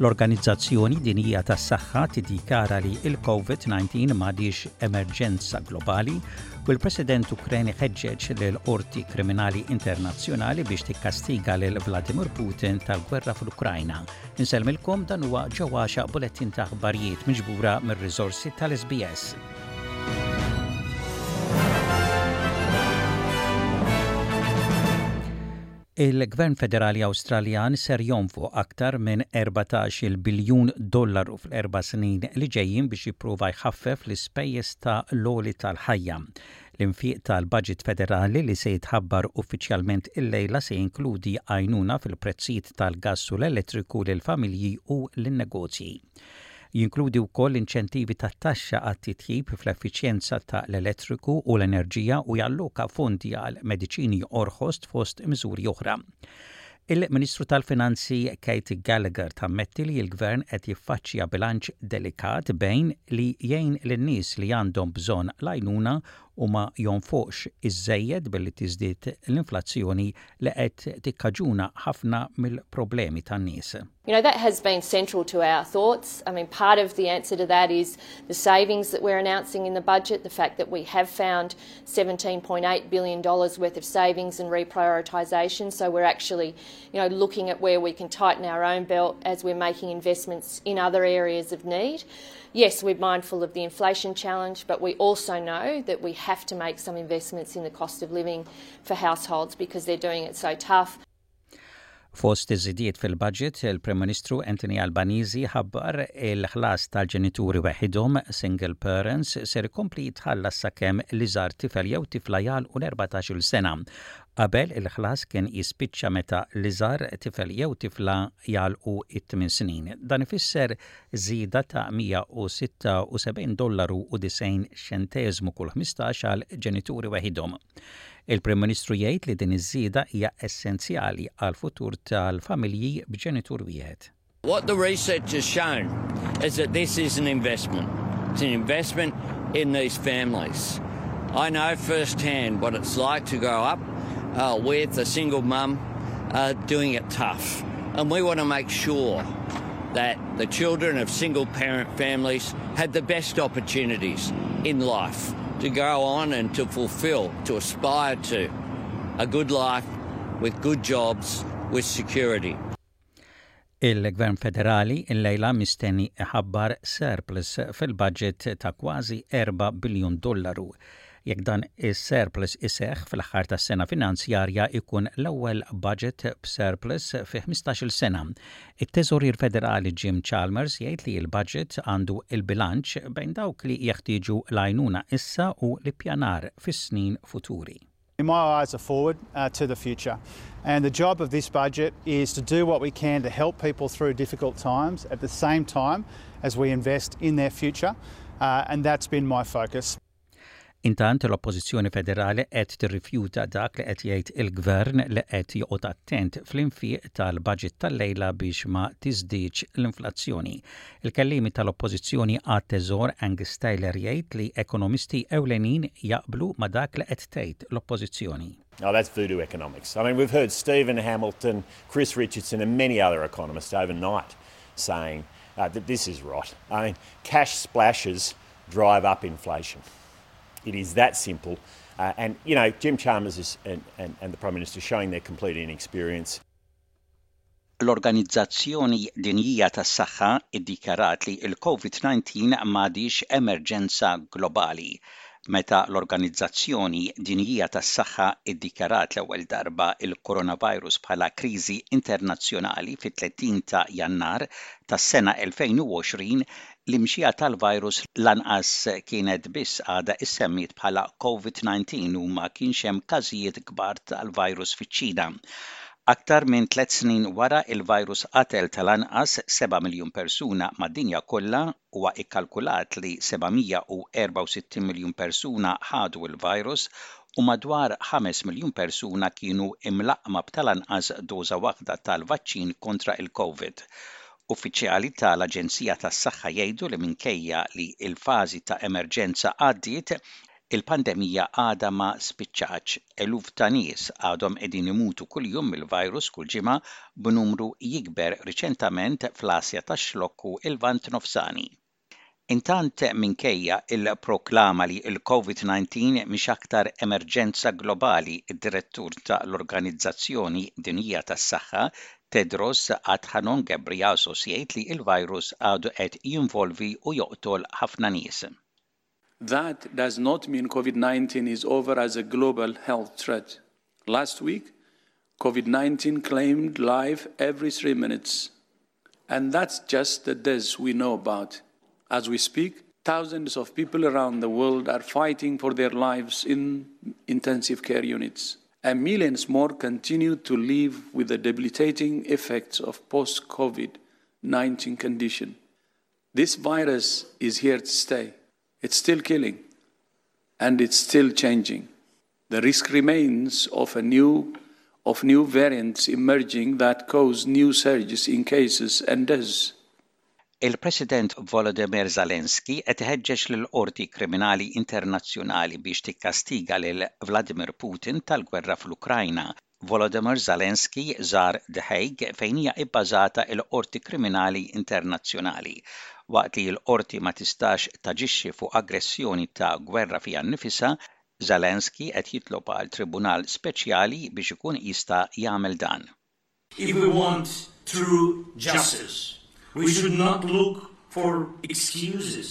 L-Organizzazzjoni Dinjija tas-Saħħa tiddikjara li l-COVID-19 m'għadhiex emerġenza globali u l-President Ukren iħeġġeġ lil Qorti Kriminali Internazzjonali biex tikkastiga lil Vladimir Putin tal-gwerra fl-Ukrajna. Insellmilkom dan huwa ġewwaxa bulettin ta' aħbarijiet miġbura mir-riżorsi tal-SBS. Il-Gvern Federali Awstraljan ser jonfoq aktar minn erbatax-il biljun dollaru fl-erba' snin li ġejjin biex jipprova jħaffef l-ispejjeż ta' l-għoli tal-ħajja. L-infiq tal-baġit federali li se jitħabbar uffiċjalment illejla se jinkludi għajnuna fil-prezzijiet tal-gass u l-elettriku lill-familji u lin-negozji. Jinkludi wkoll inċentivi tat-taxxa għat-titjib fl-effiċjenza ta' l-elettriku u l-enerġija u jalloka fondi għal mediċini orħos fost miżuri oħra. Il-Ministru tal-Finanzi Katy Gallagher tammetti li l-Gvern qed jiffaċċja bilanċ delikat bejn li jgħin lin-nies li għandhom bżonn l-għajnuna u ma jonfoqx iżżejjed billi tiżdied l-inflazzjoni li qed tikkaġuna ħafna mill-problemi tan-nies. You know, that has been central to our thoughts. I mean, part of the answer to that is the savings that we're announcing in the budget, the fact that we have found $17.8 billion worth of savings and reprioritisation. So we're actually, you know, looking at where we can tighten our own belt as we're making investments in other areas of need. yes, we're mindful of the inflation challenge, but we also know that we have to make some investments in the cost of living for households because they're doing it so tough. Fost iż-żidiet fil-budget, il-Prim Ministru Anthony Albanizi ħabbar il-ħlas tal-ġenituri weħidhom, single parents, ser ikompli jitħallas sakemm l-iżgħar tifel jew tifla jagħlqu l-erbatax-il sena. Qabel il-ħlas kien jispiċċa meta l-iżgħar tifel jew tifla jagħlqu t-tmien snin. Dan ifisser żieda ta' 176 dollaru u 90 xenteżmu kull ħmistax għal ġenituri weħidhom. Il-Prim Ministru jgħid li din iż-żieda hija essenzjali għall-futur tal-familji b'ġenitur wieħed. What the research has shown is that this is an investment. It's an investment in these families. I know first hand what it's like to grow up with a single mum doing it tough and we want to make sure that the children of single parent families had the best opportunities in life to go on and to fulfill, to aspire to a good life with good jobs, with security. Il-Gvern Federali il-lejla mistenni ħabbar surplus fil-budget ta' kważi 4 biljun dollaru. Jekk dan is-surplus iseħħ fl-aħħar tas-sena finanzjarja jkun l-ewwel baġit b'surplus fi ħmistax-il sena. It-Teżorier Federali Jim Chalmers jgħid li l-baġit għandu l-bilanċ bejn dawk li jeħtieġu l-għajnuna issa u l-ippjanar fis-snin futuri. Imma our eyes are forward to the future and the job of this budget is to do what we can to help people through difficult times at the same time as we invest in their future and that's been my focus. Intant, l-Oppożizzjoni Federali qed tirrifjuta dak li qed jgħid il-Gvern li qed joqgħod attent fl-infiq tal-Budget tal-lejla biex ma tiżdiedx l-inflazzjoni. Il-kelliemi tal-Oppożizzjoni għat-Teżor Angus Taylor jgħid li ekonomisti ewlenin jaqblu ma dak li qed tgħid l-Oppożizzjoni. Now that's voodoo economics. I mean, we've heard Stephen Hamilton, Chris Richardson, and many other economists overnight saying uh, that this is rot. I mean, cash splashes drive up inflation. It is that simple. Uh, and, you know, Jim Chalmers is, and, and, and the Prime Minister showing their complete inexperience. L-Organizzazzjoni Dinjija tas-Saħħa ddikjarat li l-COVID-19 m'għadix emerġenza globali. Meta l-Organizzazzjoni Dinjija tas-Saħħa ddikjarat l-ewwel darba il-coronavirus bħala kriżi internazzjonali fit-30 ta' Jannar tas-sena 2020, L-imxija tal-virus lanqas kienet biss għadha issemmiet bħala Covid-19 u ma kienx hemm każijiet kbar tal-virus fiċ-Ċina. Aktar minn tliet snin wara, il-virus qatel tal-anqas seba' miljun persuna mad-dinja kollha, huwa kkalkulat li 764 miljun persuna ħadu l-virus u madwar ħames miljun persuna kienu mlaqqma b'tal-anqas doża waħda tal-vaċċin kontra l-Covid Uffiċjali ta' l-Aġenzija tas-Saħħa jgħidu li minkejja li l-fażi ta' emerġenza għaddiet, il-pandemija għadha ma spiċċatx. Eluf ta' nies għadhom qegħdin imutu kuljum mill-virus kull ġimgħa b'numru jikber riċentament fl-Asja tax-Xlokk u l-Lvant Nofsani. Intant minkejja l-proklama li l-Covid-19 mhix aktar emerġenza globali, id-Direttur ta' l-Organizzazzjoni Dinjija tas-Saħħa, Tedros Adhanom Ghebreyesus jgħid li l-virus għadu qed jinvolvi u joqtol ħafna nies. That does not mean COVID-19 is over as a global health threat. Last week, COVID-19 claimed life every three minutes. And that's just the deaths we know about. As we speak, thousands of people around the world are fighting for their lives in intensive care units, and millions more continue to live with the debilitating effects of post COVID 19 condition. This virus is here to stay. It's still killing and it's still changing. The risk remains of a new of new variants emerging that cause new surges in cases and deaths. Il-President Volodymyr Zelensky qed iħeġġeġ lill-Qorti Kriminali Internazzjonali biex tikkastiga lil Vladimir Putin tal-gwerra fl-Ukrajna Volodymyr Zelensky żar The Hague fejn hija ibbażata l-Qorti Kriminali Internazzjonali, waqt li l-Qorti ma tistax taġixxi fuq aggressjoni ta' gwerra fiha nnifisha, Zelensky qed jitlob għal tribunal speċjali biex ikun jista' jagħmel dan. If we want true justice, we should not look for excuses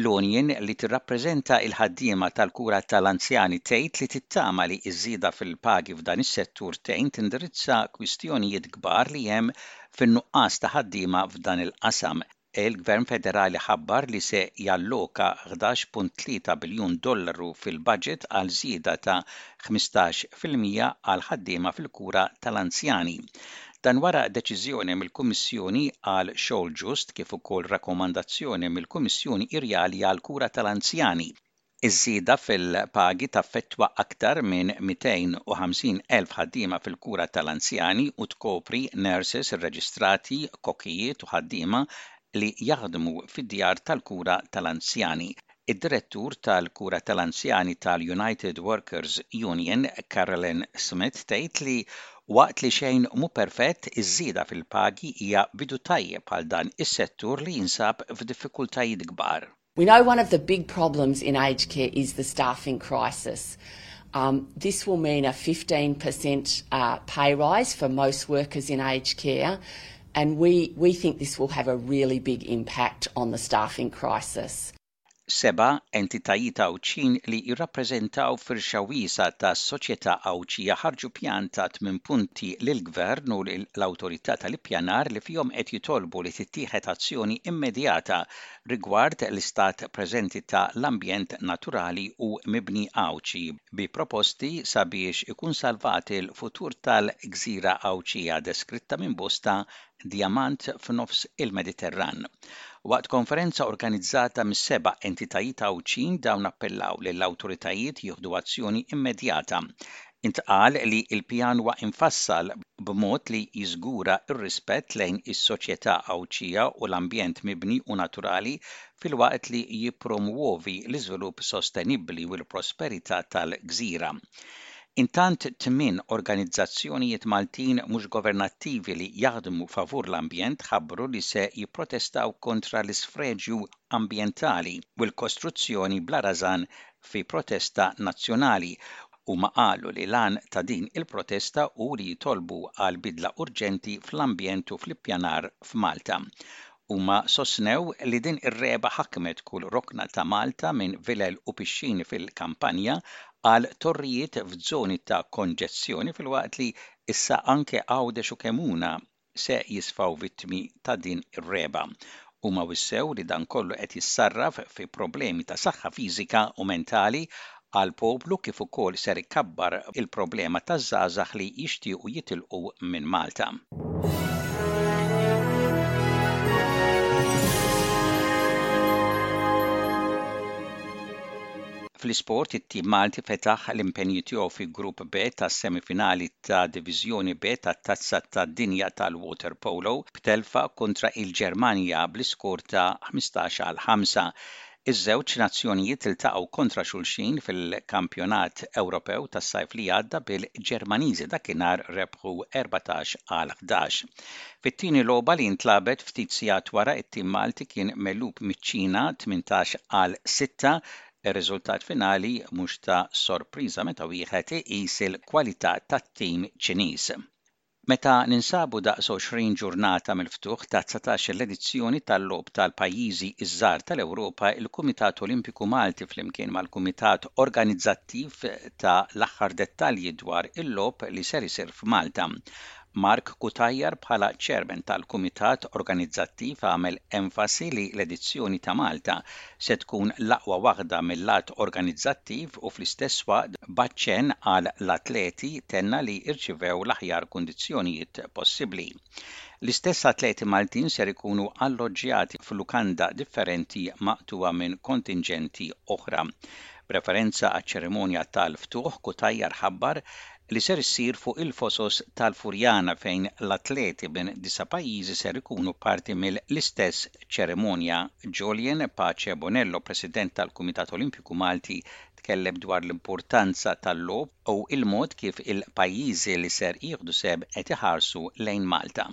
L-union li tirrappreżenta l-ħaddiema tal-kura tal-anzjani tgħid li tittama li ż-żieda fil-pagi f'dan is-settur tgħin tindirizza kwistjonijiet kbar li hemm fin-nuqqas ta' ħaddiema f'dan il-qasam. Il-Gvern Federali ħabbar li se jalloka 11.3 biljun dollaru fil-baġit għal żieda ta' 15 fil-mija għall-ħaddiema fil-kura tal-anzjani. Dan wara deċiżjoni mill-Kummissjoni għal Xogħol Ġust kif ukoll rakkomandazzjoni mill-Kummissjoni Irjali għall-Kura tal-Anzjani. Iż-żieda fil-pagi taffettwa aktar minn 250,000 ħaddiema fil-kura tal-anzjani u tkopri nurses irreġistrati, kokkijiet u ħaddiema li jaħdmu fid-djar tal-kura tal-anzjani. Id-Direttur tal-Kura tal-Anzjani tal-United Workers Union, Carolyn Smith tgħid li waqt li xejn mhu perfett, iż-żieda fil-pagi hija bidu tajjeb għal dan is-settur li jinsab f'diffikultajiet kbar. We know one of the big problems in aged care is the staffing crisis. This will mean a 15 per cent pay rise for most workers in aged care. And we, we think this will have a really big impact on the staffing crisis. Seba' entitajiet Għawdxin li jirrappreżentaw firxa wiesgħa tas-soċjetà Għawdxija ħarġu pjan ta' tmien punti lill-Gvern u lill-Awtorità tal-Ippjanar li fihom qed jitolbu li tittieħed azzjoni immedjata rigward l-istat preżenti ta' l-ambjent naturali u mibni Għawdxi bi proposti sabiex ikun salvat il-futur tal-gżira Għawdxija deskritta minn bosta djamant f'nofs il-Mediterran. Waqt konferenza organizzata mis-seba' entitajiet Għawdxin dawn appellaw lill-awtoritajiet jieħdu azzjoni immedjata Intqal li l-pjan huwa imfassal b'mod li jiżgura r-rispett lejn is-soċjetà Għawdxija u l-ambjent mibni u naturali filwaqt li jippromwovi l-iżvilupp sostenibbli u l-prosperità tal-gżira. Intant tmien organizzazzjonijiet Maltin mhux governattivi li jaħdmu favur l-ambjent ħabbru li se jipprotestaw kontra l-isfreġju ambjentali u l-kostruzzjoni bla rażan fi protesta nazzjonali Huma qalu li l-għan ta' din il-protesta hu li jitolbu għal bidla urġenti fl-ambjent u fl-ippjanar f'Malta. Huma sostnew li din ir-regħba ħakmet kull rokna ta' Malta minn vilel u pixxini fil-kampanja għal torrijiet f'żoni ta' konġezzjoni filwaqt li issa anke Għawdex u Kemmuna se jisfaw vittmi ta' din ir-regħba. Huma wissew li dan kollu qed jissarraf fi problemi ta' saħħa fiżika u mentali għall-poplu kif ukoll ser ikabbar il-problema taż-żgħażagħ li jixtiequ jitilqu minn Malta. Fl-isport, it-tim Malti fetaħ l-impenji tiegħu fi Grupp B tas-semi-finali ta' Diviżjoni B tat-Tazza tad-Dinja tal-Waterpolo b'telfa kontra il-Ġermanja bl-iskor ta' 15 għal 5. Iż-żewġ nazzjonijiet iltaqgħu kontra xulxin fil-Kampjonat Ewropew tas-sajf li għadda bil-Ġermaniżi dakinhar rebħu 14 għal 11. Fit-tieni logħba li ntlagħbet ftit sigħat wara it-tim Malti kien megħlub miċ-Ċina 18 għal 6 Ir-riżultat finali mhux ta' sorpriża meta wieħed iqis il-kwalità tat-tim Ċiniż. Meta ninsabu daqs 20 ġurnata mill-ftuħ tat-dsatax-il edizzjoni tal-Logħob tal-Pajjiżi ż-Żgħar tal-Ewropa, il-Kumitat Olimpiku Malti flimkien mal-Kumitat Organizzattiv ta l-aħħar dettalji dwar il-Logħob li ser isir f'Malta. Mark Cutajar bħala Chairman tal-Kumitat Organizzattiv għamel enfasi li l-edizzjoni ta' Malta se tkun l-aqwa waħda mil-lat organizzattiv u fl-istess waqt b'aċċenn għal l-atleti tenna li rċivew l-aħjar kundizzjonijiet possibbli. L-istess atleti Maltin ser ikunu alloġġjati f'lukanda differenti maqtugħa minn kontinġenti oħra. B'referenza għaċ-ċerimonja tal-ftuħ Cutajar ħabbar li ser issir fuq il-Fosos tal-Furjana fejn l-atleti minn disa' pajjiżi ser ikunu parti mill-istess ċerimonja. Julian Pace Bonello, President tal-Kumitat Olimpiku Malti, tkellem dwar l-importanza tal-logħob u l-mod kif il-pajjiżi li ser jieħdu sehem qed iħarsu lejn Malta.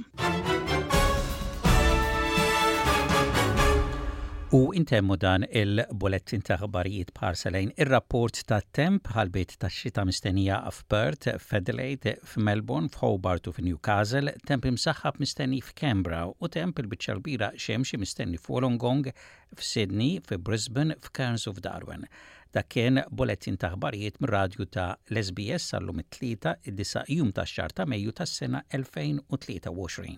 U ntemmu dan il-Bulettin ta' Aħbarijiet b'ħarsa lejn ir-rapport ta' temp bħall-biet tax-xita mistennija f'Perth, f'Adelaide, f'Melbourne, f'Hobart u f'Newcastle, temp imsaħħab mistenni f'Canberra u temp il-biċċa l-kbira xemxi mistenni f'Wollongong, f'Sydney, fi Brisbane, f'Cairns u f'Darwin. Dak kien bulettin ta' aħbarijiet mir-radju ta' l-SBS għal-lum it-Tlieta, id-disa' jum tax-xahar ta' Mejju tas-sena 2023.